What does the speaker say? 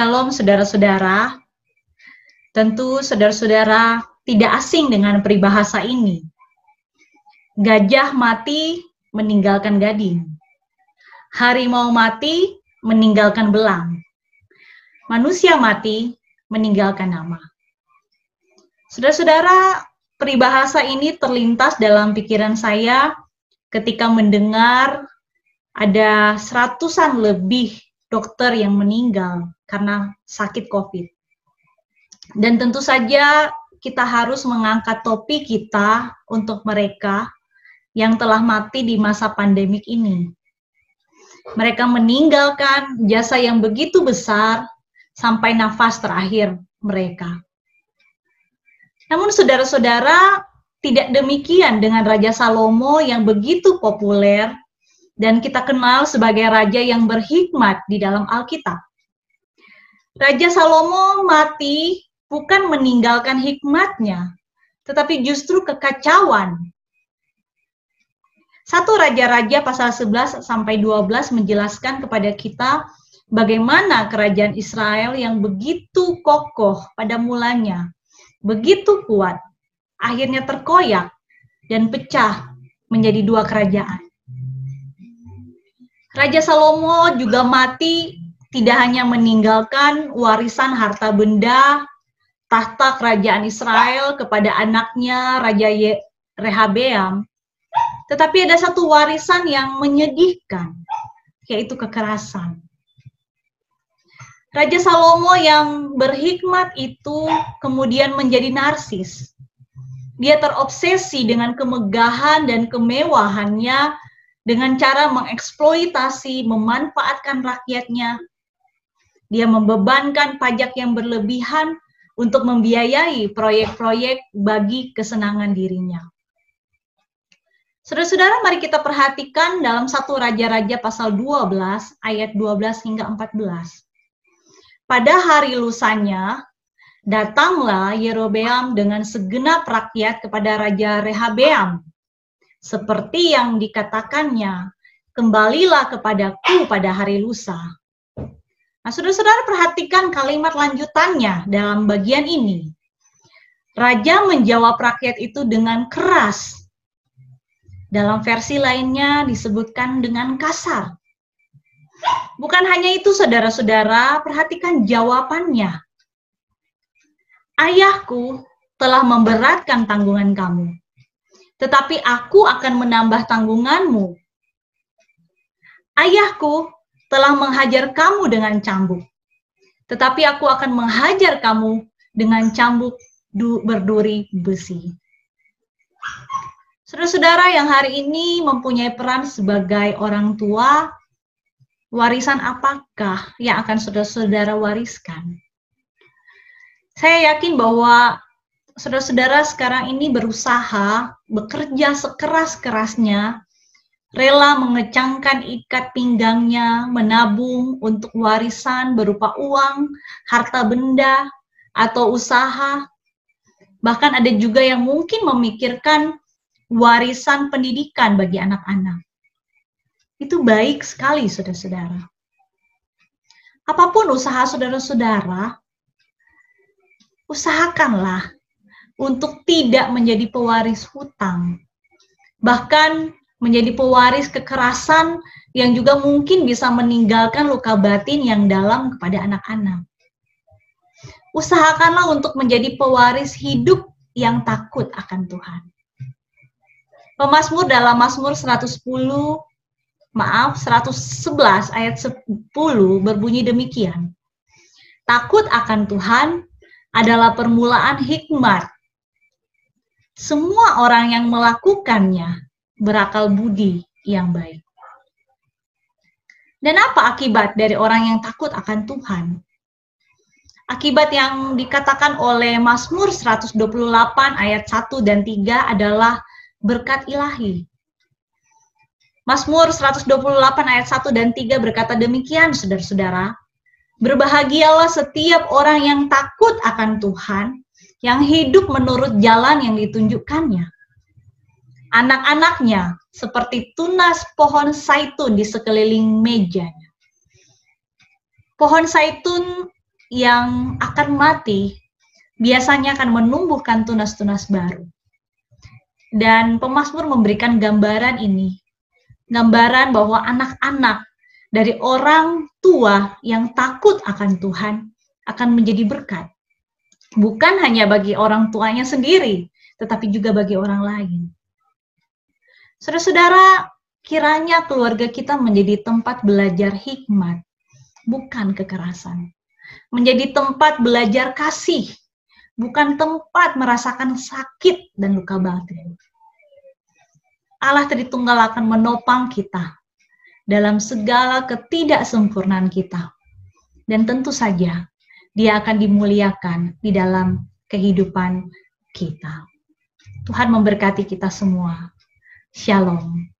Shalom saudara-saudara. Tentu saudara-saudara tidak asing dengan peribahasa ini. Gajah mati meninggalkan gading. Harimau mati meninggalkan belang. Manusia mati meninggalkan nama. Saudara-saudara, peribahasa ini terlintas dalam pikiran saya ketika mendengar ada seratusan lebih dokter yang meninggal karena sakit COVID. Dan tentu saja kita harus mengangkat topi kita untuk mereka yang telah mati di masa pandemik ini. Mereka meninggalkan jasa yang begitu besar sampai nafas terakhir mereka. Namun saudara-saudara, tidak demikian dengan Raja Salomo yang begitu populer dan kita kenal sebagai raja yang berhikmat di dalam Alkitab. Raja Salomo mati bukan meninggalkan hikmatnya, tetapi justru kekacauan. Satu Raja-Raja pasal 11 sampai 12 menjelaskan kepada kita bagaimana kerajaan Israel yang begitu kokoh pada mulanya, begitu kuat, akhirnya terkoyak dan pecah menjadi dua kerajaan. Raja Salomo juga mati tidak hanya meninggalkan warisan harta benda tahta kerajaan Israel kepada anaknya Raja Rehabeam, tetapi ada satu warisan yang menyedihkan, yaitu kekerasan. Raja Salomo yang berhikmat itu kemudian menjadi narsis. Dia terobsesi dengan kemegahan dan kemewahannya dengan cara mengeksploitasi, memanfaatkan rakyatnya. Dia membebankan pajak yang berlebihan untuk membiayai proyek-proyek bagi kesenangan dirinya. Saudara-saudara, mari kita perhatikan dalam satu Raja-Raja pasal 12 ayat 12 hingga 14. Pada hari lusanya, datanglah Yerobeam dengan segenap rakyat kepada Raja Rehabeam seperti yang dikatakannya, kembalilah kepadaku pada hari lusa. Nah, saudara-saudara perhatikan kalimat lanjutannya dalam bagian ini. Raja menjawab rakyat itu dengan keras. Dalam versi lainnya disebutkan dengan kasar. Bukan hanya itu, saudara-saudara, perhatikan jawabannya. Ayahku telah memberatkan tanggungan kamu tetapi aku akan menambah tanggunganmu. Ayahku telah menghajar kamu dengan cambuk, tetapi aku akan menghajar kamu dengan cambuk berduri besi. Saudara-saudara yang hari ini mempunyai peran sebagai orang tua, warisan apakah yang akan saudara-saudara wariskan? Saya yakin bahwa saudara-saudara sekarang ini berusaha bekerja sekeras-kerasnya, rela mengecangkan ikat pinggangnya, menabung untuk warisan berupa uang, harta benda, atau usaha. Bahkan ada juga yang mungkin memikirkan warisan pendidikan bagi anak-anak. Itu baik sekali, saudara-saudara. Apa pun usaha saudara-saudara, usahakanlah untuk tidak menjadi pewaris hutang. Bahkan menjadi pewaris kekerasan yang juga mungkin bisa meninggalkan luka batin yang dalam kepada anak-anak. Usahakanlah untuk menjadi pewaris hidup yang takut akan Tuhan. Pemasmur dalam Mazmur 110 maaf 111 ayat 10 berbunyi demikian. Takut akan Tuhan adalah permulaan hikmat semua orang yang melakukannya berakal budi yang baik. Dan apa akibat dari orang yang takut akan Tuhan? Akibat yang dikatakan oleh Mazmur 128 ayat 1 dan 3 adalah berkat ilahi. Mazmur 128 ayat 1 dan 3 berkata demikian, saudara-saudara. Berbahagialah setiap orang yang takut akan Tuhan, yang hidup menurut jalan yang ditunjukkannya. Anak-anaknya seperti tunas pohon saitun di sekeliling mejanya. Pohon saitun yang akan mati biasanya akan menumbuhkan tunas-tunas baru. Dan pemazmur memberikan gambaran ini, gambaran bahwa anak-anak dari orang tua yang takut akan Tuhan akan menjadi berkat. Bukan hanya bagi orang tuanya sendiri, tetapi juga bagi orang lain. Saudara-saudara, kiranya keluarga kita menjadi tempat belajar hikmat, bukan kekerasan. Menjadi tempat belajar kasih, bukan tempat merasakan sakit dan luka batin. Allah Tritunggal akan menopang kita dalam segala ketidaksempurnaan kita. Dan tentu saja, dia akan dimuliakan di dalam kehidupan kita. Tuhan memberkati kita semua. 下龙。